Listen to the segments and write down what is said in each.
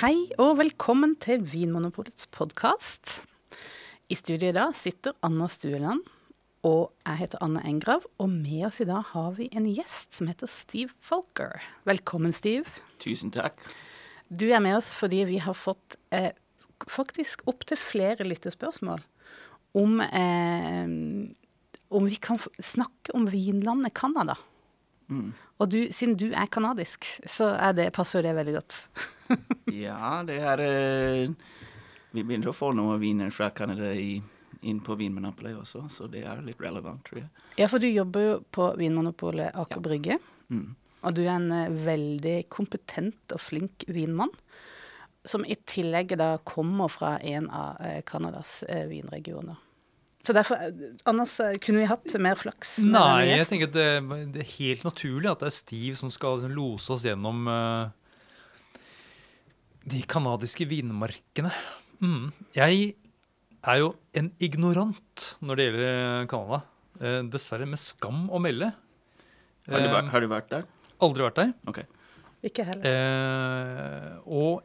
Hei og velkommen til Vinmonopolets podkast. I studio i dag sitter Anna Stueland, og jeg heter Anne Engrav. Og med oss i dag har vi en gjest som heter Steve Folker. Velkommen, Steve. Tusen takk. Du er med oss fordi vi har fått eh, faktisk opptil flere lyttespørsmål om, eh, om vi kan snakke om vinlandet Canada. Og du, siden du er kanadisk, så er det, passer jo det veldig godt. Ja, det er eh, Vi begynner å få noen viner fra Canada i, inn på Vinmonopolet også, så det er litt relevant, tror jeg. Ja, for du jobber jo på Vinmonopolet Aker Brygge. Mm. Og du er en eh, veldig kompetent og flink vinmann. Som i tillegg da kommer fra en av Canadas eh, vinregioner. Så derfor, Anders, kunne vi hatt mer flaks? Nei, jeg tenker at det, det er helt naturlig at det er Steve som skal liksom lose oss gjennom eh, de canadiske vinmarkene. Mm. Jeg er jo en ignorant når det gjelder Canada. Eh, dessverre med skam å melde. Har, du, Eh, vært- har du vært der? Aldri vært der. Ok. Ikke heller. Eh, og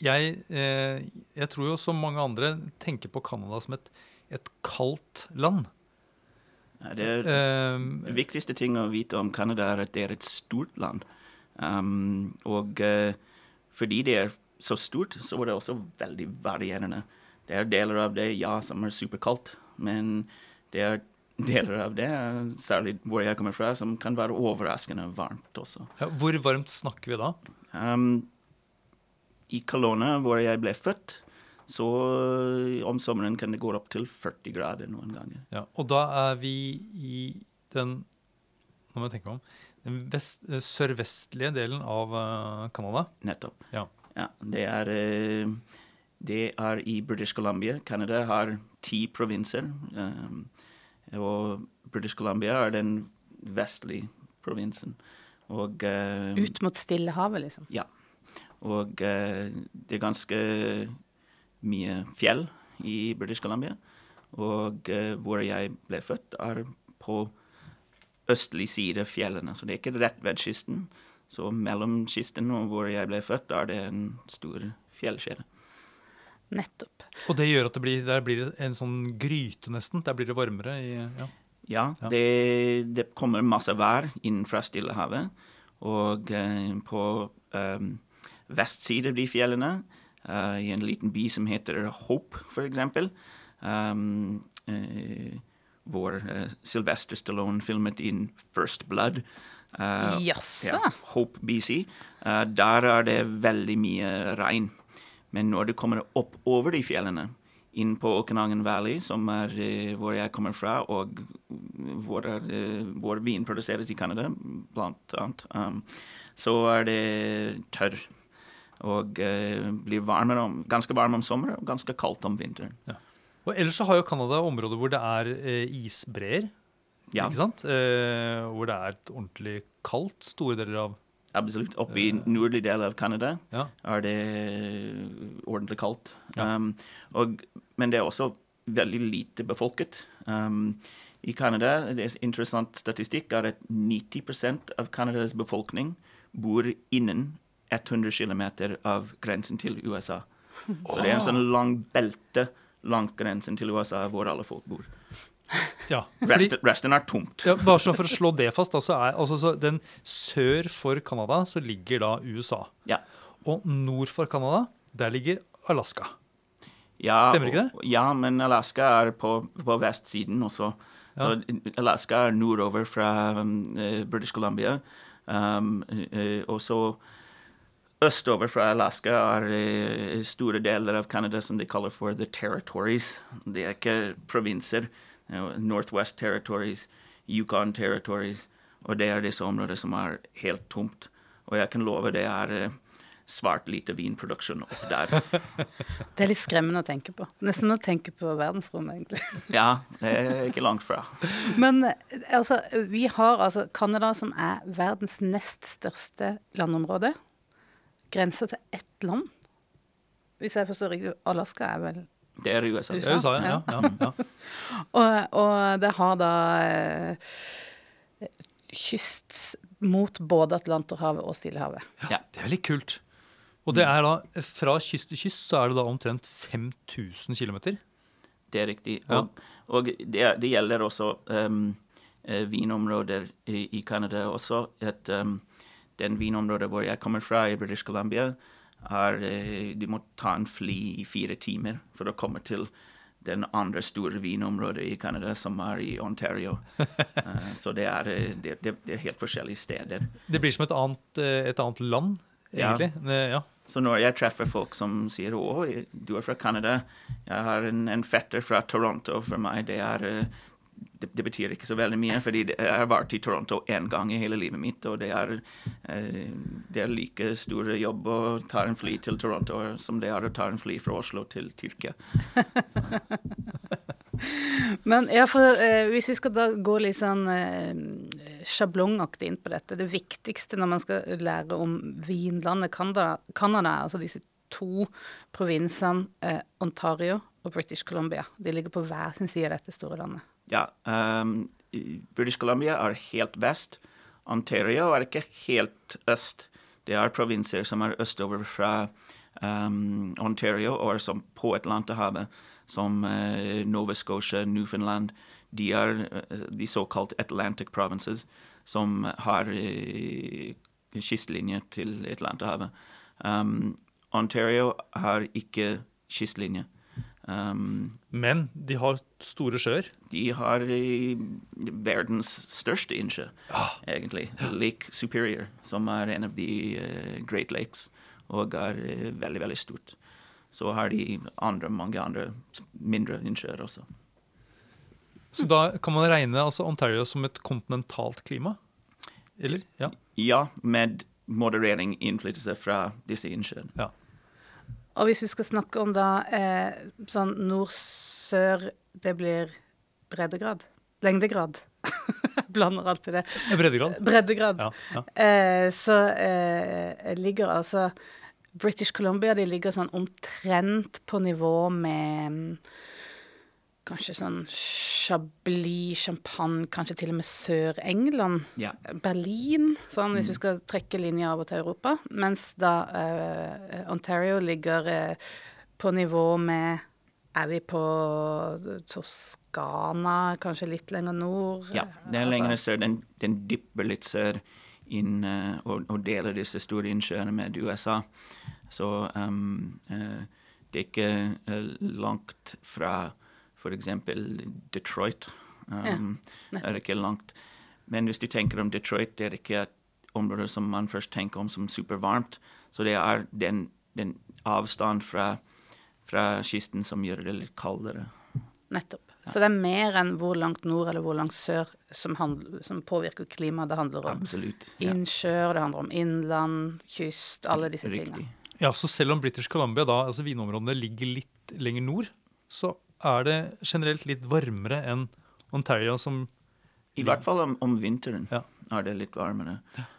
jeg, eh, jeg tror jo som mange andre tenker på Canada som et, et kaldt land. Ja, det er Eh, Det viktigste ting å vite om Canada er at det er et stort land. Um, og eh, fordi det er så stort, så er det også veldig varierende. Det er deler av det, ja, som er superkaldt, men det er deler av det, særlig hvor jeg kommer fra, som kan være overraskende varmt også. ja, hvor varmt snakker vi da? Um, I Kalona, hvor jeg ble født, så eh, om sommeren kan det gå opp til 40 grader noen ganger. Ja, og da er vi i den Nå må jeg tenke meg om. Den vest, eh, sørvestlige delen av eh, Canada. Nettopp. Ja. Ja, det er, eh, det er i British Columbia. Canada har ti provinser. Og British Columbia er den vestlige provinsen. Og, eh, Ut mot Stillehavet, liksom. ja. og det er ganske mye fjell i British Columbia. Og hvor jeg ble født, er på østlig side av fjellene. Så det er ikke rett ved kysten. Så mellom kysten og hvor jeg ble født, da er det en stor fjellkjede. Nettopp. Og det gjør at det blir, der blir det en sånn gryte, nesten. Der blir det varmere. I, ja. Ja, Ja. Det, det kommer masse vær inn fra Stillehavet. Og eh, på eh, vestside av de fjellene, eh, i en liten by som heter Hope, for eksempel, um, eh, hvor eh, Sylvester Stallone filmet inn First Blood. Uh, Jaså. ja, Hope BC. Uh, der er det veldig mye regn. Men når du kommer opp over de fjellene, inn på Okanagan Valley, som er uh, hvor jeg kommer fra, og hvor, er, eh, hvor vin produseres i Canada, blant annet, um, så er det tørr. Og eh, blir varmere om, ganske varm om sommeren og ganske kaldt om vinteren. Og ellers så har jo Canada områder hvor det er eh, isbreer. Ja. Ikke sant? Eh, hvor det er et ordentlig kaldt store deler av Absolutt. Oppe i nordlig del av Canada Ja. er det ordentlig kaldt. Ja. Um, og, men det er også veldig lite befolket. Um, I Canada, det er interessant statistikk, er at 90% av Canadas befolkning bor innen 100 km av grensen til USA. Så det er en sånn lang belte langt grensen til USA hvor alle folk bor. ja. Fordi, Resten, resten er tomt. ja, bare for å slå det fast, altså er, altså, så den sør for Canada så ligger da USA. Ja. Og nord for Canada, der ligger Alaska. Ja, Stemmer ikke det? Ja, men Alaska er på, på vestsiden også. Så Alaska er nordover fra um, eh, British Columbia. Um, eh, og så østover fra Alaska er store deler av Canada som de kaller for the territories. Det er ikke provinser. Northwest Territories, Yukon Territories. Og det er disse områdene som er helt tomt. Og jeg kan love det er eh, svært lite vinproduksjon opp der. Det er litt skremmende å tenke på. Nesten å tenke på verdensrommet, egentlig. Ja, det er ikke langt fra. Men eh, altså, vi har altså Canada, som er verdens nest største landområde. Grenser til ett land. Hvis jeg forstår riktig, Alaska er vel Det er USA. USA. USA, ja. ja, ja, ja. Og, og det har da eh, kyst mot både Atlanterhavet og Stillehavet. Ja. Det er litt kult. Og det er da, fra kyst til kyst så er det da omtrent 5000 km. Det er riktig. Ja. Og, og det, det gjelder også um, vinområder i, i Canada også. Et, um, den vinområdet hvor jeg kommer fra, i British Columbia, er eh, Du må ta en fly i fire timer for å komme til den andre store vinområdet i Canada, som er i Ontario. Eh, så det er, eh, det, det, er helt forskjellige steder. Det blir som et annet, et annet land, egentlig. ja. ja. Så når jeg treffer folk som sier 'Å, du er fra Canada', jeg har en, en fetter fra Toronto, for meg det er eh, det, det betyr ikke så veldig mye, fordi jeg har vært i Toronto én gang i hele livet mitt, og det er, eh, det er like stor jobb å ta en fly til Toronto som det er å ta en fly fra Oslo til Tyrkia. Men ja, for, eh, hvis vi skal da gå litt sånn eh, sjablongaktig inn på dette Det viktigste når man skal lære om vinlandet Canada, altså disse to provinsene eh, Ontario og British Columbia. De ligger på hver sin side av dette store landet. Ja, um, British Columbia er helt vest. Ontario er ikke helt øst. Det er provinser som er østover fra um, Ontario, og som på Atlanterhavet, som uh, Nova Scotia, Newfoundland. De er uh, de såkalt Atlantic provinces, som har uh, kystlinje til Atlanterhavet. Um, Ontario har ikke kystlinje. Um, Men de har store sjøer. de har eh, verdens største innsjø, egentlig. Lake Superior, som er en av de uh, Great Lakes, og er uh, veldig, veldig stort. Så har de andre, mange andre mindre innsjøer også. Så da kan man regne altså Ontario som et kontinentalt klima? Eller? Ja. Ja, med moderering innflytelse fra disse innsjøene. ja. Og hvis vi skal snakke om da eh, sånn nord-sør Det blir breddegrad? Lengdegrad? Blander alltid det. Breddegrad? Breddegrad. Ja, ja. Eh, så eh, ligger altså British Columbia de ligger sånn omtrent på nivå med kanskje sånn Chablis, Champagne, kanskje til og med Sør-England. Ja. Berlin, sånn hvis vi skal trekke linjer over til Europa. Mens da uh, Ontario ligger uh, på nivå med Er vi på Toskana, kanskje litt lenger nord? Ja, det er Altså- lenger sør. Den, den dypper litt sør inn uh, og, og deler disse store innsjøene med USA. Så um, det er ikke langt fra f.eks. Detroit. Um, det er ikke langt. Men hvis du tenker om Detroit, det er ikke et område som man først tenker om som supervarmt. Så det er den, den avstand fra, fra kysten som gjør det litt kaldere. Nettopp. Så det er mer enn hvor langt nord eller hvor langt sør som, handler, som påvirker klimaet det handler om. Absolutt. Ja. Innsjøer, det handler om innland, kyst, alle disse Riktig. tingene. Ja, så selv om British Columbia, da, altså vinområdene, ligger litt lenger nord, så er det generelt litt varmere enn Ontario, som I hvert fall om, om vinteren Ja. er det litt varmere.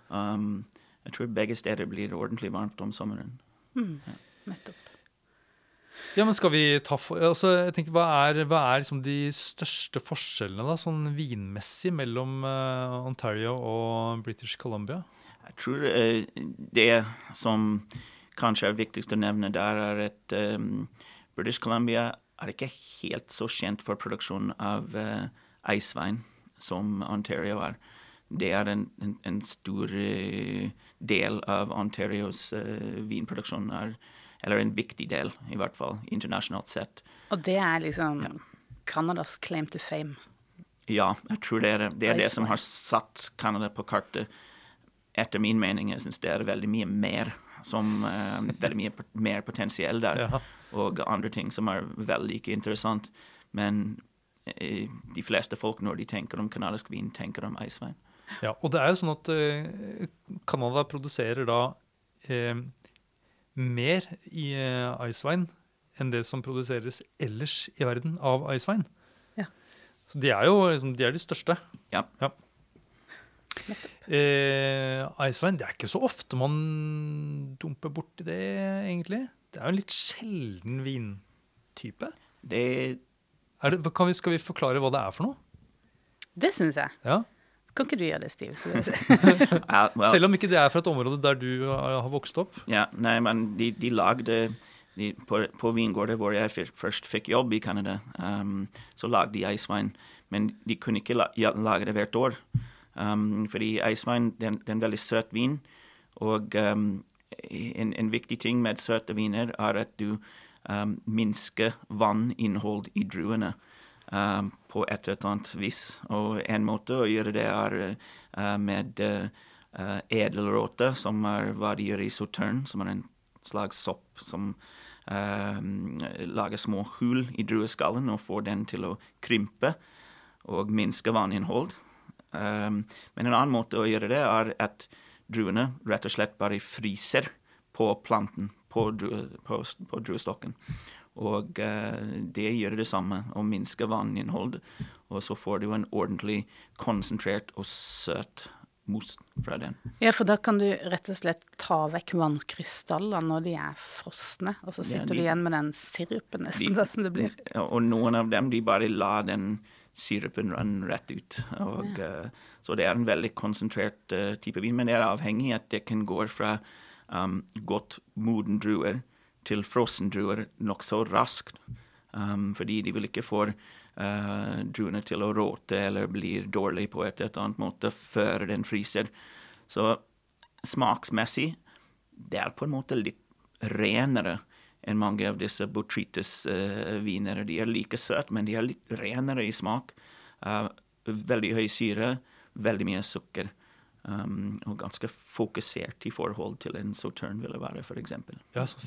Um, jeg tror begge steder blir ordentlig varmt om sommeren. Nettopp. Ja, men skal vi ta for, altså, jeg tenker, Hva er, hva er liksom de største forskjellene da, sånn vinmessig mellom uh, Ontario og British Columbia? Jeg tror uh, det som kanskje er viktigst å nevne der, er at um, British Columbia er ikke helt så kjent for produksjonen av uh, eisvein som Ontario er. Det er en, en, en stor eh, del av Ontarios uh, vinproduksjon, er, eller en viktig del i hvert fall, internasjonalt sett. Og det er liksom Canadas claim to fame. Ja, jeg tror det er det, det, er det som har satt Canada på kartet. Etter min mening, jeg syns det er veldig mye mer som uh, Veldig mye mer potensiell der, Ja. Og andre ting som er veldig ikke interessant. Men eh, de fleste folk, når de tenker om canadisk vin, tenker om eisvein. Ja, og det er jo sånn at eh, Canada produserer da eh, mer i eh, icewine enn det som produseres ellers i verden av eisvein. Ja. Så de er jo liksom, de er de største. Ja. Eh, eisvein, det er ikke så ofte man dumper borti det, egentlig. Det er jo en litt sjelden vintype. Det Er det, kan vi, skal vi forklare hva det er for noe? Det syns jeg. Ja. Kan ikke du gjøre det, Steve? Well, Selv om ikke det er fra et område der du har vokst opp. Ja, nei, men de, de lagde de, på, på vingården hvor jeg først fikk jobb i Canada, um, så lagde de eiswein. Men de kunne ikke la, lage det hvert år. Um, fordi det er en veldig søt vin. Og um, en, en viktig ting med søte viner er at du um, minsker vanninnhold i druene um, på et eller annet vis. Og en måte å gjøre det er uh, med uh, edelråte, som er hva de gjør i sautern, som er en slags sopp som um, lager små hull i drueskallen og får den til å krympe og minske vanninnhold. Um, men en annen måte å gjøre det er at druene rett og slett bare fryser på planten, på, drue, på, på druestokken. Og uh, det gjør det samme, å minske vanninnholdet. Og så får du en ordentlig konsentrert og søt most fra den. Ja, for da kan du rett og slett ta vekk vannkrystallene når de er frosne, og så Ja, sitter de- du igjen med den sirupen, nesten, de- da, som det blir. Ja, Og noen av dem de bare lar den sirupen renne rett ut. Og, eh, så det er en veldig konsentrert eh, type vin, men det er avhengig at det kan gå fra um, godt moden druer til frossen druer nokså raskt. Um, fordi de vil ikke få uh, druene til å råte eller bli dårlige på et eller annet måte før den fryser. Så smaksmessig, det er på en måte litt renere enn mange av disse botrytis-vinene. de er like søte, men de er litt renere i smak. Eh, veldig høy syre, veldig mye sukker. Um, og ganske fokusert i forhold til en sautern ville være, f.eks. Ja, så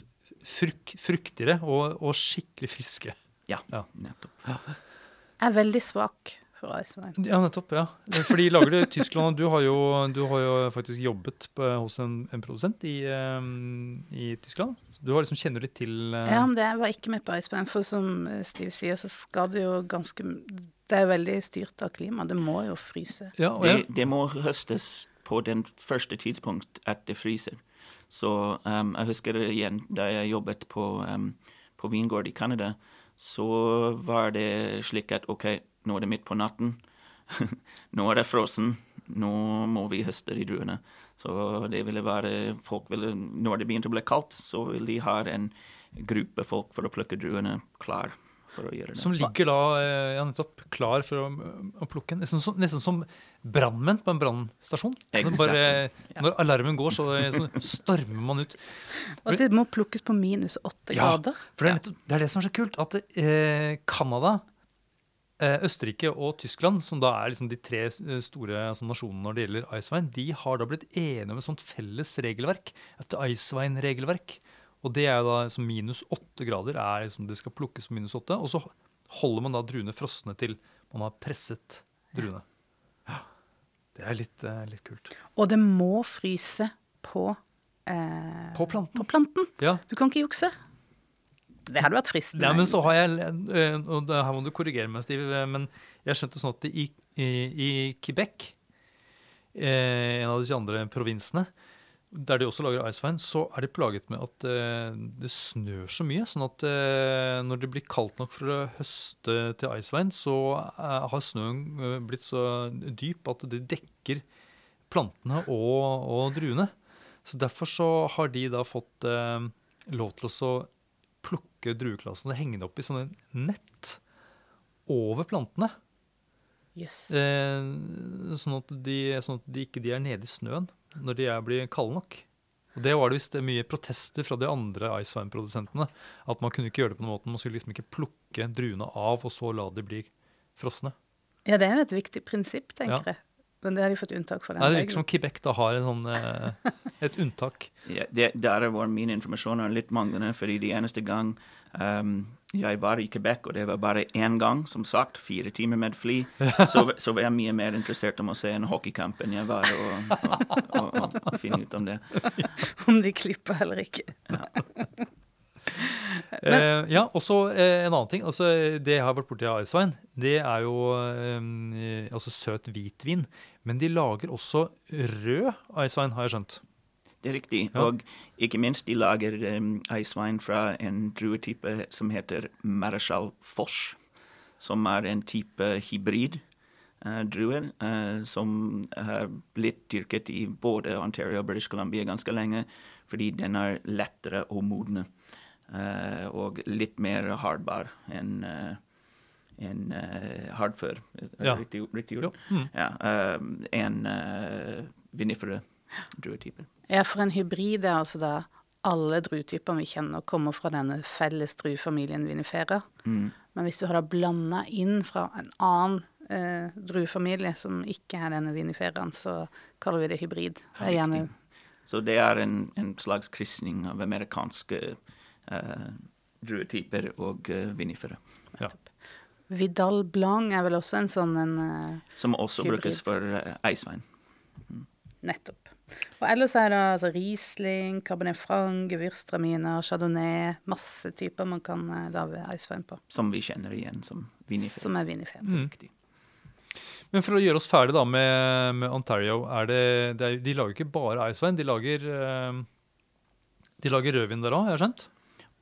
fruk, fruktigere og, og skikkelig friske. Ja, Ja. nettopp. Jeg er veldig svak for eiswein. Ja, nettopp. ja. For de lager det i Tyskland, og du har jo, du har jo faktisk jobbet på, hos en, en produsent i, um, i Tyskland. Du har liksom kjenner litt til uh... Ja, men det var ikke med på Iceman. for som eh, Steve sier, så skal det jo ganske Det er veldig styrt av klimaet. Det må jo fryse. ja, og Det, det må høstes på den første tidspunkt at det fryser. Så um, jeg husker det igjen da jeg jobbet på, um, på vingård i Canada, så var det slik at OK, nå er det midt på natten. nå er det frossen. Nå må vi høste de druene. Så det ville være folk ville, Når det begynte å bli kaldt, så vil de ha en gruppe folk for å plukke druene klar for å gjøre det. som ligger da eh, ja, nettopp klar for å, å plukke. Nesten som, nesten som brannmenn på en brannstasjon. Altså Exakt. Når alarmen går, så, så stormer man ut. Og det må plukkes på minus åtte grader. Ja. For det er, nettopp, det er det som er så kult, at eh, Canada, eh, Østerrike og Tyskland, som da er liksom de tre eh, store altså, nasjonene når det gjelder Icewein, de har da blitt enige om et sånt felles regelverk, et Icewein-regelverk. Og det er jo da liksom minus åtte grader, er liksom det skal plukkes på minus åtte. Og så holder man da druene frosne til man har presset druene. Det er litt, eh, litt kult. Og det må fryse på eh, På planten. På planten. Ja, Du kan ikke jukse. Det hadde vært fristende. Ja, men så har jeg, eh, og Her må du korrigere meg, Steve, eh, men jeg skjønte sånn at i, i, i Quebec, eh, en av disse andre provinsene, der de også lager icewine, så er de plaget med at det snør så mye. Sånn at når det blir kaldt nok for å høste til icewine, så har snøen blitt så dyp at det dekker plantene og, og druene. Så derfor så har de da fått lov til å plukke drueklasen og henge det opp i sånne nett over plantene. Yes. Eh, sånn, at de, sånn at de ikke de er nede i snøen når de er, blir kalde nok. Og Det var det visst mye protester fra de andre Icewein-produsentene. At man kunne ikke gjøre det på noen måte. Man skulle liksom ikke plukke druene av og så la de bli frosne. Ja, det er jo et viktig prinsipp, tenker Ja. jeg. Men det har de fått unntak for. Nei, Det virker som Quebec da har en sånn, eh, et unntak. Ja, det, der var min informasjon litt manglende, fordi de eneste gang um, jeg var i Quebec, og det var bare én gang, som sagt, fire timer med fly, så, så var jeg mye mer interessert om å se en hockeykamp enn jeg var å, finne ut om det. Om de klipper eller ikke. Ja, og så eh, en annen ting. altså Det jeg har vært borti av Icewein, det er jo eh, altså søt hvitvin. Men de lager også rød Icewein, har jeg skjønt. Det er riktig. Ja. Og ikke minst, de lager um, eiswein fra en druetype som heter Marechal Foch, som er en type hybrid. eh, druer eh, som har blitt dyrket i både Ontario og British Columbia ganske lenge, fordi den er lettere å modne. Eh, og litt mer hardbar enn uh, en, eh, hardfør. Er Ja. Riktig, riktig ord? Mm. Ja, eh, enn uh, vinifere druetyper. Ja, for en hybrid er altså da alle druetyper vi kjenner, kommer fra denne felles druefamilien vinifera. Mm. Men hvis du har da blanda inn fra en annen eh, druefamilie som ikke er denne viniferaen, så kaller vi det hybrid. Det er gjerne Så det er en, en slags krysning av amerikanske eh, druetyper og uh, vinifere. Ja. Vidal Blanc er vel også en sånn en eh, Som også Hybrid. brukes for uh, eisvein. Nettopp. Og ellers er det altså Riesling, Cabernet Franc, Gewürztraminer, Chardonnay. Masse typer man kan uh, lage eisvein på, Som vi kjenner igjen som vinifere. som er vinifere. Mm. Riktig. Men for å gjøre oss ferdig da med, med Ontario, er det, det er, de lager ikke bare eisvein, de lager, eh, de lager rødvin der òg, har jeg skjønt?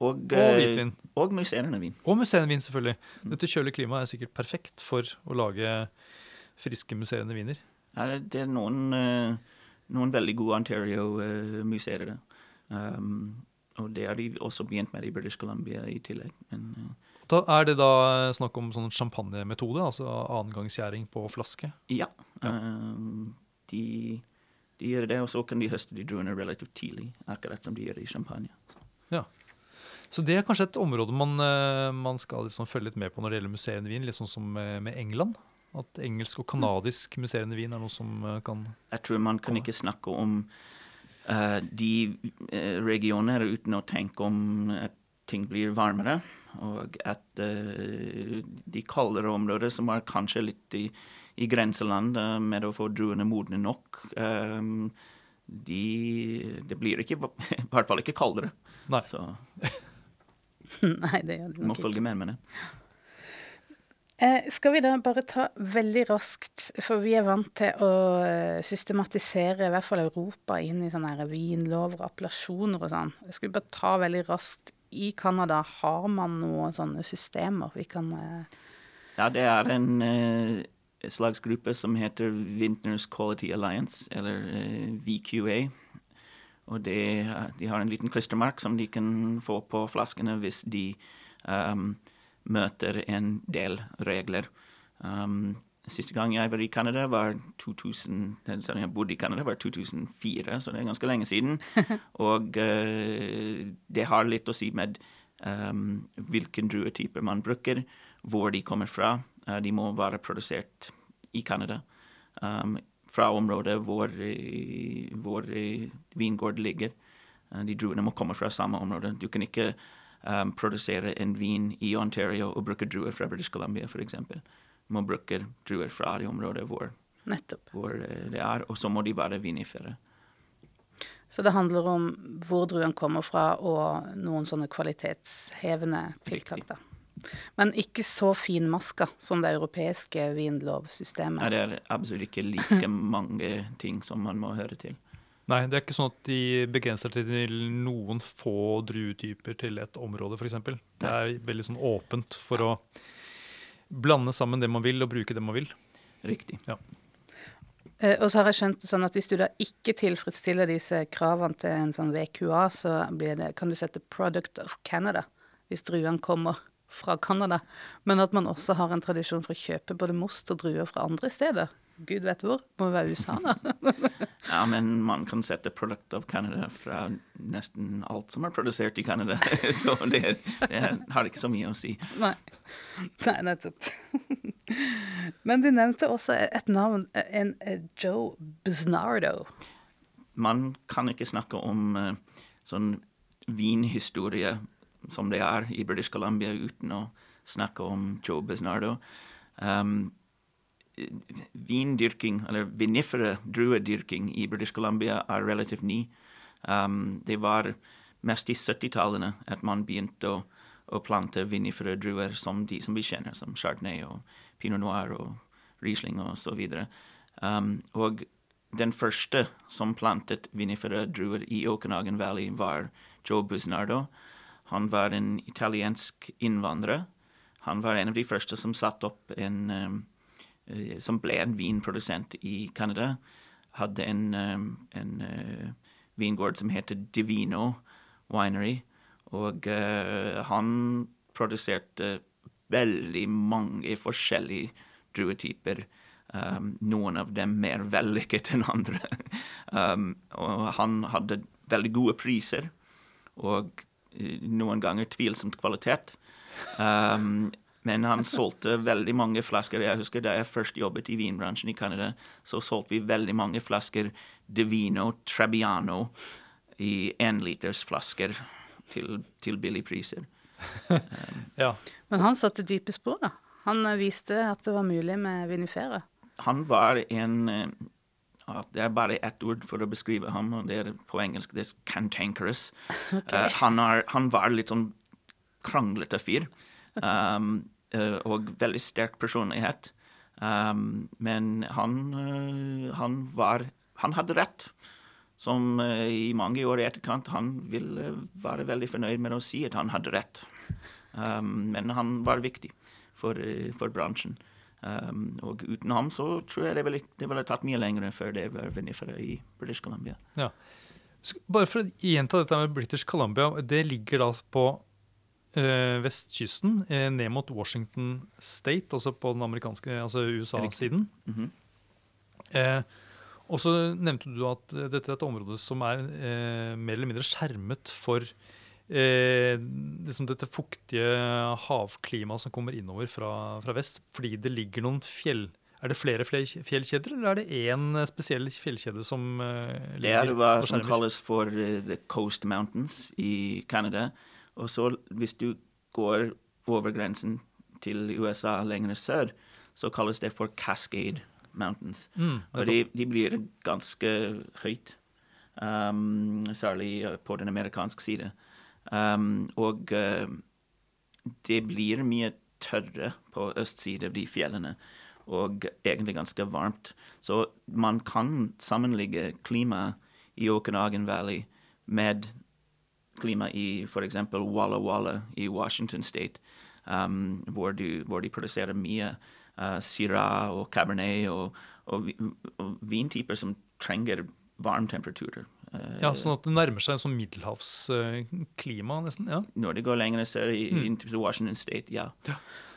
Og, Og eh, hvitvin. Og musserende vin. Og musserendvin, selvfølgelig. Dette kjølige klimaet er sikkert perfekt for å lage friske musserende viner. Ja, det- er noen, eh, noen veldig gode Ontario-museer. Um, og det har de også begynt med i British Columbia i tillegg. Men, eh, Da er det da snakk om sånn champagnemetode, altså annengangsgjæring på flaske? ja. Um, de, de gjør det, og så kan de høste de druene relativt tidlig, akkurat som de gjør det i champagne. Så. Så det er kanskje et område man, eh, man skal liksom følge litt med på når det gjelder musserende vin, litt sånn som med, England. At engelsk og kanadisk musserende vin er noe som eh, kan Jeg tror man kan ikke snakke om uh, de regioner uten å tenke om at ting blir varmere, og at uh, de kaldere områder som er kanskje litt i, i grenseland uh, med å få druene modne nok, eh, de, det blir ikke, i hvert fall ikke kaldere. Nei. Så Nei, det gjør det må nok ikke. følge med med det. Eh, skal vi da bare ta veldig raskt, for vi er vant til å eh, systematisere i hvert fall Europa inn i sånne vinlover appellasjoner og sånn. Skal vi bare ta veldig raskt. I Canada har man noen sånne systemer vi kan eh, Ja, det er en eh, slags gruppe som heter Vintners Quality Alliance, eller VQA. Og det, de har en liten klistremerk som de kan få på flaskene hvis de um, møter en del regler. Um, siste gang jeg var i Canada, var 2000, jeg bodde i Canada, var 2004, så det er ganske lenge siden. Og uh, det har litt å si med um, hvilken druetyper man bruker, hvor de kommer fra. Uh, de må være produsert i Canada. Um, fra området hvor, eh, hvor eh, vingård ligger. Eh, de druene må komme fra samme område. Du kan ikke um, produsere en vin i Ontario og bruke druer fra British Columbia, f.eks. Må bruke druer fra det området hvor, hvor det er, og så må de være vinifere. Så det handler om hvor druen kommer fra, og noen sånne kvalitetshevende tiltak, da. Men ikke så finmaska som det europeiske Ja, Nei, det er absolutt ikke like mange ting som man må høre til. Nei, det er ikke sånn at de begrenser til noen få druetyper til et område, f.eks. Det er veldig sånn åpent for å blande sammen det man vil, og bruke det man vil. Riktig. Ja. og så har jeg skjønt sånn at hvis du da ikke tilfredsstiller disse kravene til en sånn VQA, så blir det, kan du sette 'Product of Canada' hvis druene kommer fra Canada. Men at man også har en tradisjon for å kjøpe både most og druer fra andre steder. Gud vet hvor. Må være USA, da. Ja, men man kan sette 'Product of Canada' fra nesten alt som er produsert i Canada, så det, det har ikke så mye å si. Nei. Nei, nettopp. Men du nevnte også et navn, en eh, Joe Busnardo. Man kan ikke snakke om eh, sånn vinhistorie som det er i British Columbia uten å snakke om Joe Besnardo. Um, vindyrking, eller vinifere druedyrking i British Columbia er relativt ny. Um, det var mest i 70-tallene at man begynte å, å plante vinifere druer som de som vi kjenner, som Chardonnay og Pinot Noir og Riesling og så videre. Um, og den første som plantet vinifere druer i Okanagan Valley, var Joe Busnardo. Han var en italiensk innvandrer. Han var en av de første som satte opp en, um, som ble en vinprodusent i Canada, hadde en, um, en uh, vingård som heter Divino Winery. Og uh, han produserte veldig mange forskjellige druetyper. Um, noen av dem mer vellykket enn andre. um, og han hadde veldig gode priser, og noen ganger tvilsomt kvalitet. Um, men han solgte veldig mange flasker. Jeg husker Da jeg først jobbet i vinbransjen i Canada, så solgte vi veldig mange flasker Divino Trebbiano i énlitersflasker til, til billige priser. Ja. Men han satte dype spor, da. Han eh, viste at det var mulig med vinifera. Han var en eh, Det er bare ett ord for å beskrive ham, og det er på engelsk det er cantankerous. Eh, han, er, han var litt sånn kranglete fyr. Um, uh, og veldig sterk personlighet. Um, men han, uh, han var Han hadde rett. Som i mange år i etterkant Han ville være veldig fornøyd med å si at han hadde rett. Um, men han var viktig for, for bransjen. Um, og uten ham så tror jeg det ville, det ville tatt mye lenger før det var vinifera i British Columbia. Ja. Bare for å gjenta dette med British Columbia. Det ligger da på eh, vestkysten, eh, ned mot Washington State, altså på den amerikanske, altså USA-siden. Mhm. eh, og så nevnte du at eh, dette er et område som er eh, mer eller mindre skjermet for eh, liksom dette fuktige havklimaet som kommer innover fra, fra vest, fordi det ligger noen fjell... Er det flere fle- fjellkjeder, eller er det én spesiell fjellkjede som eh, Det er hva som kalles for eh, the Coast Mountains i Canada. Og så hvis du går over grensen til USA lenger sør, så kalles det for Cascade Mountains. Mm, Og de, de blir ganske høyt, um, særlig eh, på den amerikanske side. Um, og uh, det blir mye tørre på østsiden av de fjellene, og egentlig ganske varmt. Så man kan sammenligge klimaet i Okanagan Valley med klima i f.eks. Walla Walla i Washington State, um, hvor, du, hvor de produserer mye uh, Syrah og Cabernet og, og, og vintyper som trenger varmtemperaturer. Ja, sånn at det nærmer seg en sånn middelhavsklima, nesten. ja. Når det går lenger sør i, inn til Washington State, ja.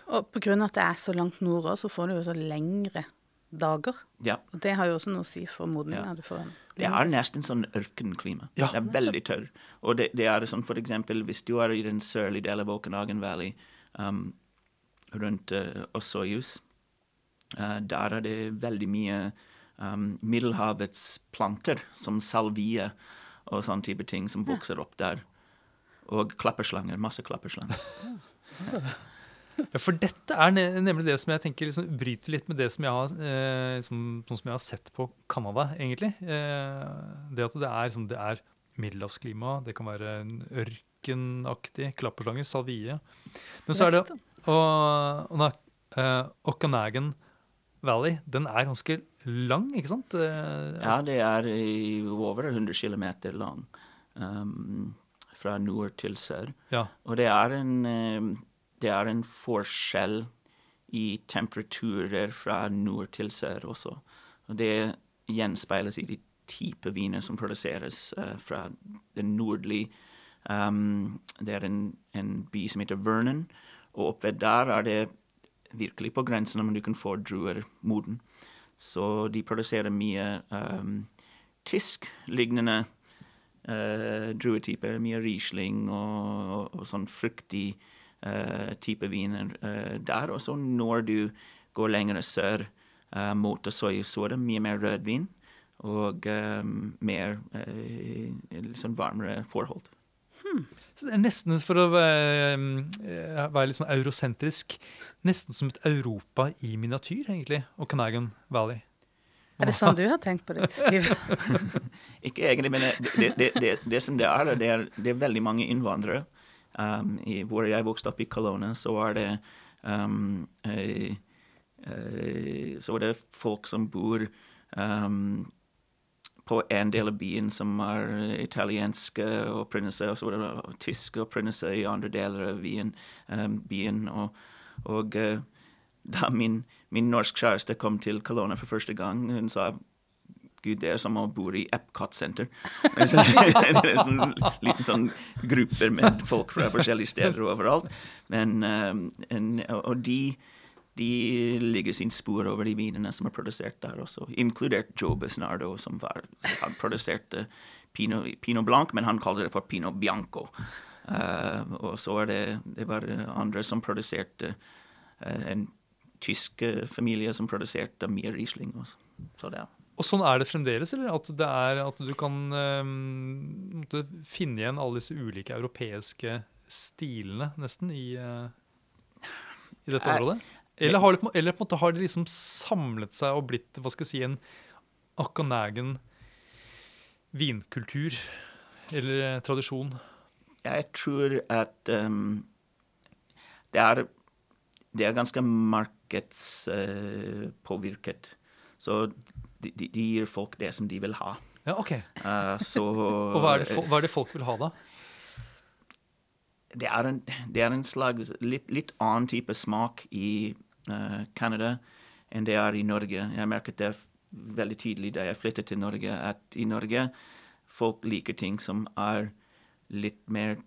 Og på grunn av at det er så langt nord også, så får du jo så lengre dager. ja. Og det har jo også noe å si for modninga. Ja. Du får en Det er nesten sånn ørkenklima. Ja. Det er veldig tørr. Og det, det er sånn for eksempel hvis du er i den sørlige delen av Okanagan Valley, um, rundt uh, Osoyus, uh, der er det veldig mye um, Middelhavets planter, som salvie og sånn type ting, som vokser opp der. Og klapperslanger. Masse klapperslanger. Ja, for dette er nemlig det som jeg tenker liksom, bryter litt med det som jeg har, eh, som, sånn som jeg har sett på Canada, egentlig. Eh, det at det er, liksom, det er middelhavsklima, det kan være en ørkenaktig klapperslanger, salvie. Men så er det og, og eh, Okanagan Valley, den er ganske lang, ikke sant? Eh, Ja, det er i over 100 km lang um, fra nord til sør. ja. Og det er en, eh, det er en forskjell i temperaturer fra nord til sør også. Og det gjenspeiles i de type viner som produseres uh, fra den nordlige um, Det er en, en by som heter Vernon, og oppe der er det virkelig på grensen om du kan få druer moden. Så de produserer mye um, tysk-lignende uh, druetyper. Mye Riesling og, og, og sånn fruktig uh, type viner uh, der. Og så når du går lenger sør uh, mot soya, så er det mye mer rødvin og um, mer sånn varmere forhold. Er nesten for å være, eh, være litt sånn eurosentrisk, nesten som et Europa i miniatyr, egentlig, Okanagan Valley. Er det sånn du har tenkt på det, Steve? Ikke egentlig, men det, det, det, det, det som det er, det er, det er veldig mange innvandrere. Um, i, hvor jeg vokste opp i Kelowna, så var det um, eh, eh, Så var det folk som bor um, på en del av byen som er italienske opprinnelse, og så var det tyske opprinnelse i andre deler av byen. Um, byen og og eh, da min, min norsk kjæreste kom til Kelowna for første gang, hun sa Gud, det er som å bo i Epcot Center. det er sånn liten sånn grupper med folk fra forskjellige steder og overalt. Men, um, en, og de, de legger sin spor over de vinene som er produsert der også, inkludert Joe Besnardo, som var, han produserte Pinot, Pinot Blanc, men han kaller det for Pinot Bianco. Uh, og så er det, det var andre som produserte uh, en tysk familie som produserte mye Riesling. Også. Så det, og sånn er det fremdeles, eller? At, det er, at du kan um, finne igjen alle disse ulike europeiske stilene, nesten, i, uh, i dette området? Eller har, det, eller på en måte har det liksom samlet seg og blitt hva skal jeg si, en Akanagen vinkultur eller eh, tradisjon? Jeg tror at um, det, er, det er ganske markedspåvirket. Uh, så de, de, gir folk det som de vil ha. Ja, ok. Uh, så, og hva er, det, hva er, det, folk vil ha, da? Det er en, det er en slags litt, litt, annen type smak i Canada enn det er i Norge. Jeg merket det veldig tydelig da jeg flyttet til Norge, at i Norge folk liker ting som er litt mer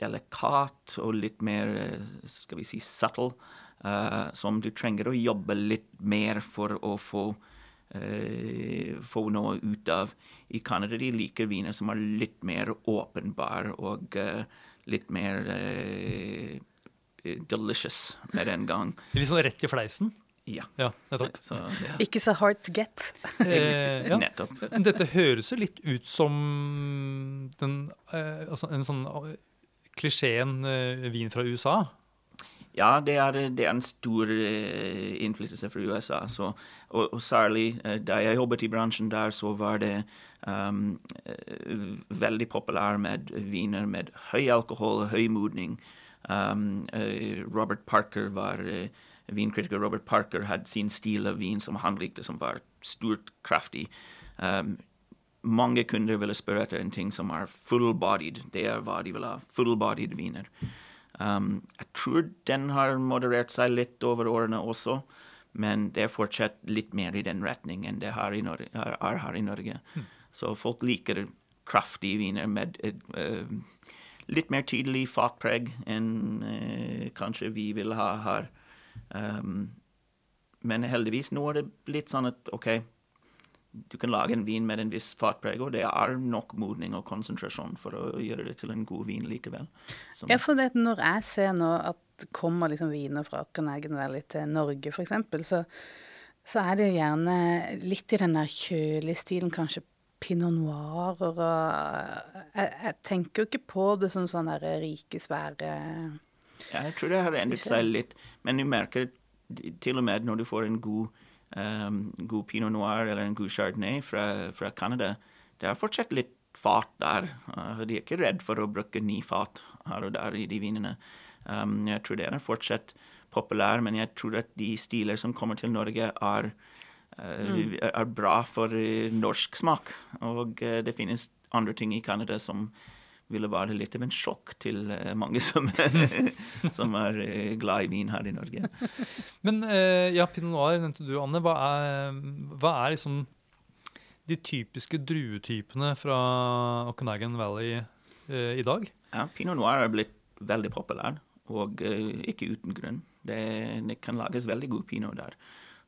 delikat og litt mer, eh, skal vi si, subtle. Uh, som du trenger å jobbe litt mer for å få uh, få noe ut av. I Canada de liker viner som er litt mer åpenbare og uh, litt mer eh, delicious med en gang. Litt sånn rett i fleisen? Ja. ja nettopp. Så, ja. Ikke så hard to get. eh, ja. Nettopp. Dette høres jo litt ut som den, eh, altså en sånn eh, klisjeen eh, vin fra USA. Ja, det er, det er en stor uh, innflytelse fra USA. Så, og, og, særlig uh, da jeg jobbet i bransjen der, så var det um, uh, veldig populær med viner med høy alkohol og høy modning. Um, Robert Parker var vinkritiker. Robert Parker hadde sin stil av vin som han likte, som var stort, kraftig. Um, mange kunder ville spørre etter en ting som er full-bodied. Det er hva de vil ha. Full-bodied viner. Um, jeg tror den har moderert seg litt over årene også, men det er fortsatt litt mer i den retning enn det er, er her i Norge. Mm. Så folk liker kraftige viner med uh, litt mer tydelig fatpreg enn eh, kanskje vi vil ha her. Um, men heldigvis nå er det litt sånn at OK, du kan lage en vin med en viss fartpreg, og det er nok modning og konsentrasjon for å gjøre det til en god vin likevel. Som ja, for det, når jeg ser nå at det kommer liksom viner fra Copenhagen Valley til Norge, f.eks., så, så er det gjerne litt i den der kjølige stilen, kanskje pinot noir og jeg, jeg, tenker jo ikke på det som sånn der rike, svære Ja, jeg tror det har endret seg litt, men du merker til og med når du får en god um, god pinot noir eller en god chardonnay fra, fra Canada, det er fortsatt litt fat der. Uh, de er ikke redd for å bruke ni fat her og der i de vinene. Um, jeg tror det er fortsatt populær, men jeg tror at de stiler som kommer til Norge, er. Er bra for uh, norsk smak. Og uh, det finnes andre ting i Canada som ville være litt av en sjokk til mange som, som er glad i vin her i Norge. Men ja, pinot noir nevnte du, Anne. Hva er, hva er liksom de typiske druetypene fra Okanagan Valley i dag? Ja, Pinot noir er blitt veldig populær, og ikke uten grunn. Det, det, kan lages veldig god pinot der.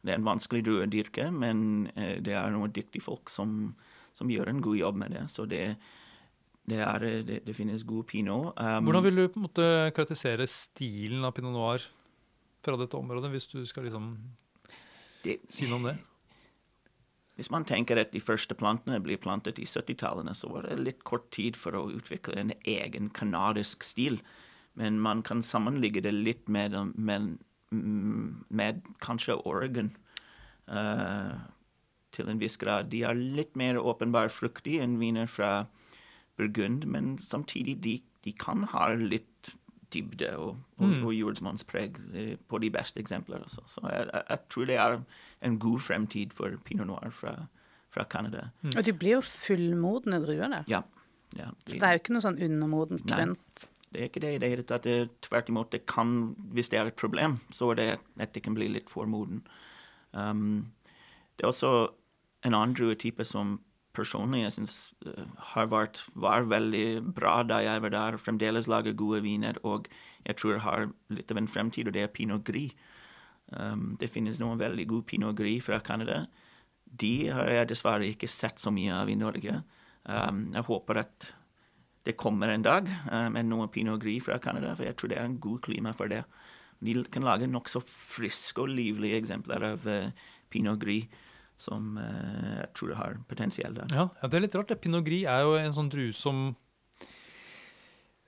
Det er en vanskelig drue å dyrke, men det er noen dyktige folk som, som gjør en god jobb med det. Så det det, er, det, det, finnes god pinot. Um, Hvordan vil du på en måte karakterisere stilen av pinot noir fra dette området, hvis du skal liksom si noe om det? Hvis man tenker at de første plantene blir plantet i 70-tallene, så var det litt kort tid for å utvikle en egen canadisk stil. Men man kan sammenligge det litt med, med, med kanskje Oregon. Uh, til en viss grad. De er litt mer åpenbart fruktige enn viner fra burgund, men samtidig de, de kan ha litt dybde og, og, mm. og jordsmonnspreg eh, på de beste eksempler. Altså. Så jeg, jeg, jeg, tror det er en god fremtid for pinot noir fra, fra Canada. Mm. Og de blir jo fullmodne druer der. Ja. ja de, så det er jo ikke noe sånn undermodent grønt? Det er ikke det i det hele tatt. Er Tvert imot, det kan, hvis det er et problem, så er det at det kan bli litt for moden. Um, det er også en annen druetype som personlig jeg syns har vært var veldig bra da jeg var der, fremdeles lager gode viner, og jeg tror har litt av en fremtid, og det er pinot gris. Um, det finnes noen veldig gode pinot gris fra Canada. De har jeg dessverre ikke sett så mye av i Norge. Um, jeg håper at det kommer en dag uh, med noe pinot gris fra Canada, for jeg tror det er en god klima for det. De kan lage nokså friske og livlige eksempler av uh, pinot gris som uh, jeg tror har potensial der. Ja, ja, det er litt rart. Pinot gris er jo en sånn drue som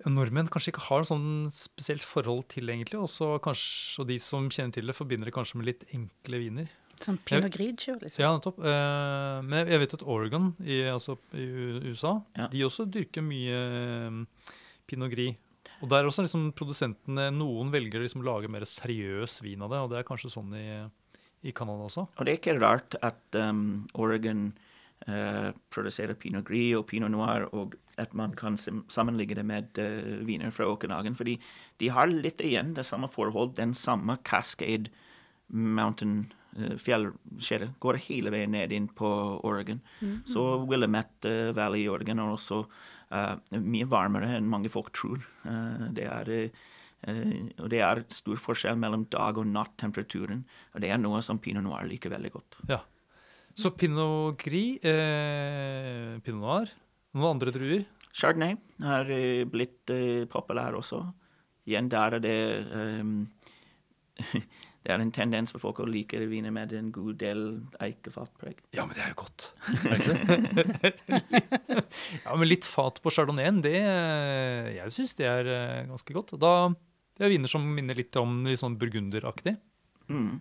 nordmenn kanskje ikke har sånn spesielt forhold til, egentlig. Også kanskje, og de som kjenner til det, forbinder det kanskje med litt enkle viner. Sånn pinot grigio, liksom. Ja, nettopp. Eh, men jeg vet at Oregon i, altså, i USA, Ja. de også dyrker mye eh, pinot gris. Og der også liksom produsentene, noen velger liksom å lage mer seriøs vin av det, og det er kanskje sånn i, i Canada også. Og det er ikke rart at um, Oregon uh, produserer pinot gris og pinot noir, og at man kan sammenligge det med uh, viner fra Okanagan, fordi de har litt igjen det samme forhold, den samme Cascade Mountain uh, går hele veien ned inn på Oregon. Så Willamette Valley i Oregon er også uh, mye varmere enn mange folk tror. Uh, det er eh, Eh, og det er stor forskjell mellom dag- og nattemperaturen. Og det er noe som pinot noir liker veldig godt. Ja. Så pinot gris, eh, pinot noir, noen andre druer. Chardonnay har eh, blitt eh, populær også. Igjen der er det ehm, Det er en tendens for folk å like viner med en god del eikefatpreg. Ja, men det er jo godt. Er det ikke det? ja, men litt fat på chardonnayen, det Jeg syns det er eh, ganske godt. Da, det er viner som minner litt om litt sånn burgunderaktig. Mm.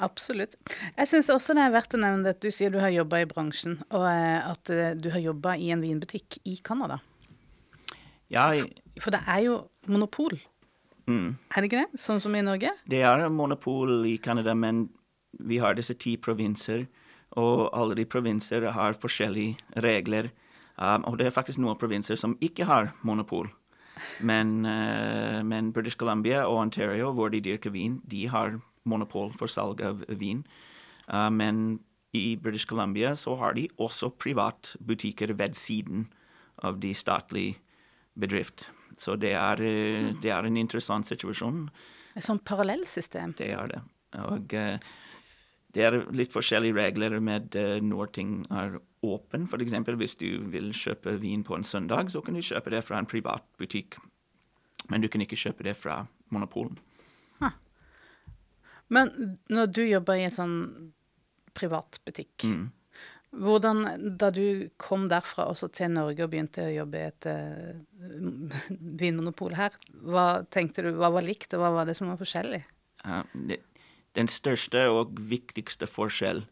Absolutt. Jeg syns også det er verdt å nevne at du sier du har jobba i bransjen, og eh, at eh, du har jobba i en vinbutikk i Canada. Ja, For det er jo monopol, mm. er det ikke det? Sånn som i Norge? Det er monopol i Canada, men vi har disse ti provinser, og alle de provinser har forskjellige regler. Um, og det er faktisk noen provinser som ikke har monopol. Men, uh, men British Columbia og Ontario, hvor de dyrker vin, de har monopol for salg av vin. Uh, men i British Columbia så har de også privatbutikker ved siden av de statlige bedrift. Så det er, eh, det er en interessant situasjon. Et sånt parallellsystem. Det er det. Og eh, det er litt forskjellige regler med eh, når ting er åpen. Eksempel hvis du vil kjøpe vin på en søndag, så kan du kjøpe det fra en privat butikk. Men du kan ikke kjøpe det fra monopolen. Men når du jobber i en sånn privat butikk, Mm. Hvordan, da du kom derfra også til Norge og begynte å jobbe i et uh, vinmonopol her, hva tenkte du, hva var likt, og hva var det som var forskjellig? Ja, det, den største og viktigste forskjell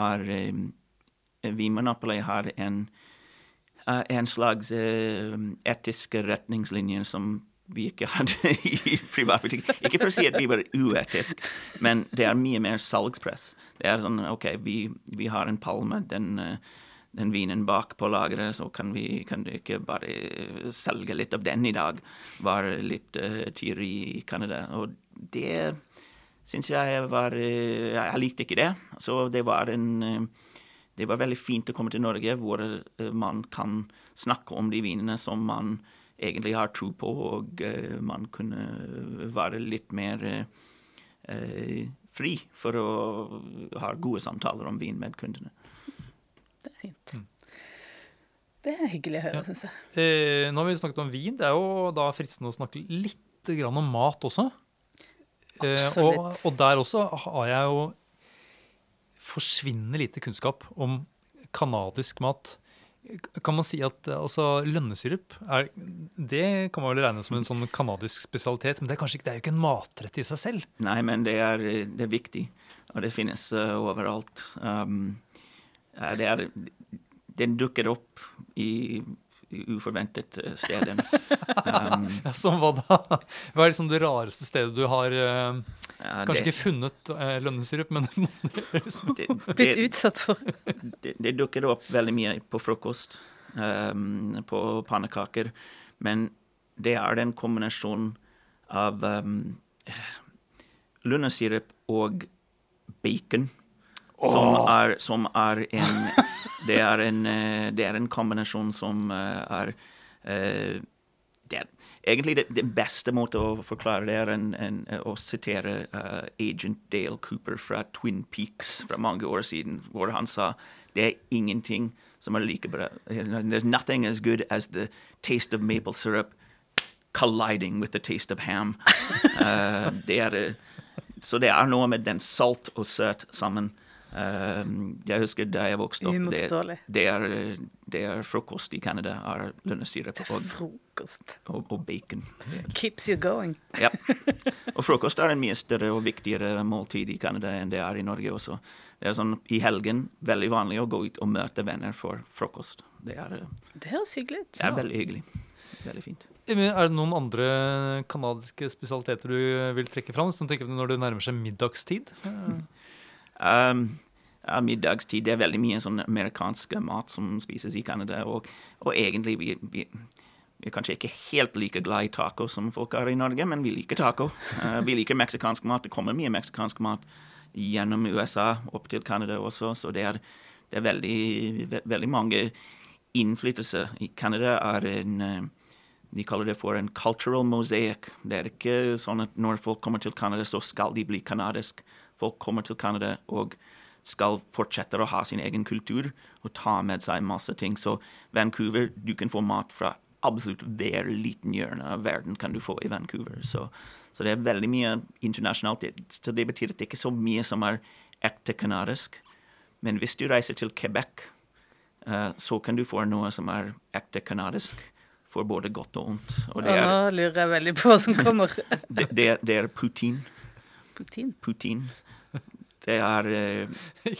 er um, Vinmonopolet har en, uh, en slags uh, etiske retningslinjer som vi ikke hadde i privatbutikken. Ikke for å si at vi var uetisk, men det er mye mer salgspress. Det er sånn OK, vi, vi har en palme, den, eh, den vinen bak på lageret, så kan vi kan ikke bare selge litt av den i dag. Var litt uh, tyr i Canada. Og det syns jeg var uh, Jeg likte ikke det. Så det var en uh, Det var veldig fint å komme til Norge, hvor uh, man kan snakke om de vinene som man egentlig har tro på, og eh, man kunne være litt mer eh, fri for å ha gode samtaler om vin med kundene. Det er fint. Det er hyggelig å høre, Ja. syns jeg. Eh, nå har vi snakket om vin. Det er jo da fristende å snakke litt grann om mat også. Eh, og, og der også har jeg jo forsvinnende lite kunnskap om kanadisk mat. Kan man si at eh, altså, lønnesirup er, det kan man vel regne som en sånn kanadisk spesialitet, men det er kanskje ikke, det er jo ikke en matrett i seg selv. Nei, men det er, det er viktig, og det finnes uh, overalt. Um, eh, det er, den dukker opp i uforventet stedet. Um, Ja, som hva da? Hva er liksom det rareste stedet du har uh, ja, Kanskje det, ikke funnet uh, lønnesirup, men liksom, det, Blitt utsatt for det, det dukker opp veldig mye på frokost, um, på pannekaker. Men det er en kombinasjon av um, lønnesirup og bacon. Som, er, som er en det er en, eh, det er en kombinasjon som eh, er eh, det er egentlig det, det beste måte å forklare det er en, en, å sitere uh, agent Dale Cooper fra Twin Peaks fra mange år siden, hvor han sa det er ingenting som er like bra. There's nothing as good as the taste of maple syrup colliding with the taste of ham. Uh, det er, så det er noe med den salt og søt sammen. Uh, jeg husker da jeg vokste opp det, det, er, det er frokost i Canada. er Lønnesirup og, og, og, bacon. Keeps you going. ja. Og frokost er en mye større og viktigere måltid i Canada enn det er i Norge også. Det er sånn i helgen veldig vanlig å gå ut og møte venner for frokost. Det, er, det høres hyggelig ut. Det er veldig hyggelig. Veldig fint. Er det noen andre canadiske spesialiteter du vil trekke fram? Sånn tenker du når det nærmer seg middagstid? Um, middagstid det er veldig mye sånn amerikansk mat som spises i Canada. Og, og egentlig vi, vi, vi, er kanskje ikke helt like glad i taco som folk er i Norge, men vi liker taco. Uh, vi liker meksikansk mat. Det kommer mye meksikansk mat gjennom USA opp til Canada også, så det er, det er veldig, ve veldig mange innflytelser. I Canada er en uh, de kaller det for en cultural mosaic. Det er ikke sånn at når folk kommer til Canada, så skal de bli canadisk. Folk kommer til Canada og skal fortsette å ha sin egen kultur og ta med seg masse ting. Så Vancouver, du kan få mat fra absolutt hver liten hjørne av verden kan du få i Vancouver. Så, så det er veldig mye internasjonalt. Så det betyr at det ikke er så mye som er ekte kanadisk. Men hvis du reiser til Quebec, uh, så kan du få noe som er ekte kanadisk For både godt og vondt. Og det er, Nå lurer jeg veldig på hva som kommer. det, det, er, det er Putin. Putin. Poutine. Det er uh,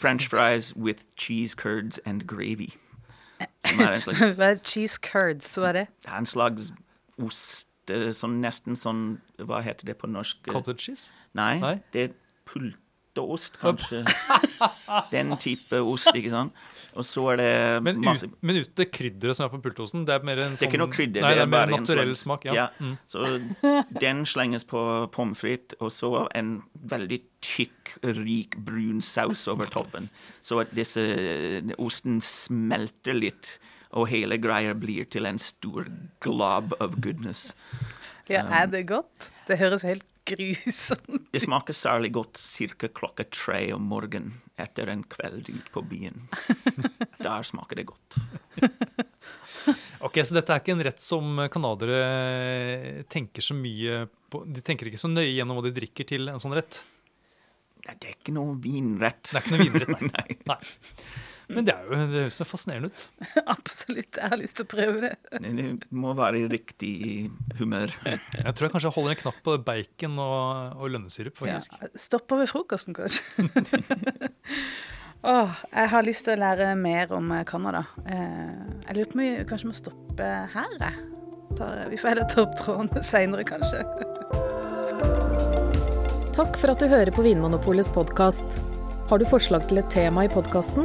french fries with cheese curds and gravy. Som er en slags Hva er cheese curds? Hva er det? Det er en slags ost sånn nesten sånn Hva heter det på norsk? Cottage cheese? Nei, Nei? det er pulteost, kanskje. Den type ost, ikke sant. Og så er det men, masse Men uten det krydderet som er på pultosten? Det er mer en sånn Det er ikke noe sånn- krydder. Nei, det er, mer naturell smak. Ja. ja. Mm. Så den slenges på pommes frites, og så en veldig tykk, rik brun saus over toppen. Så at disse osten smelter litt, og hele greia blir til en stor glob of goodness. Ja, er det godt? Det høres helt grusomt. Det smaker særlig godt ca. klokka tre om morgenen etter en kveld ute på byen. Der smaker det godt. ok, Så dette er ikke en rett som canadiere tenker så mye på De tenker ikke så nøye gjennom hva de drikker til en sånn rett? Det er ikke noe vinrett. Det er ikke noe vinrett, nei. nei. Men det, er jo, det høres fascinerende ut. Absolutt. Jeg har lyst til å prøve det. Det må være i riktig humør. Jeg tror jeg kanskje holder en knapp på bacon og, og lønnesirup, faktisk. Ja, stopper ved frokosten, kanskje. Åh, jeg har lyst til å lære mer om eh, Canada. Eh, jeg lurer på om vi kanskje må stoppe her, jeg. Vi får heller ta opp tråden seinere, kanskje. Takk for at du hører på Vinmonopolets podkast. Har du forslag til et tema i podkasten?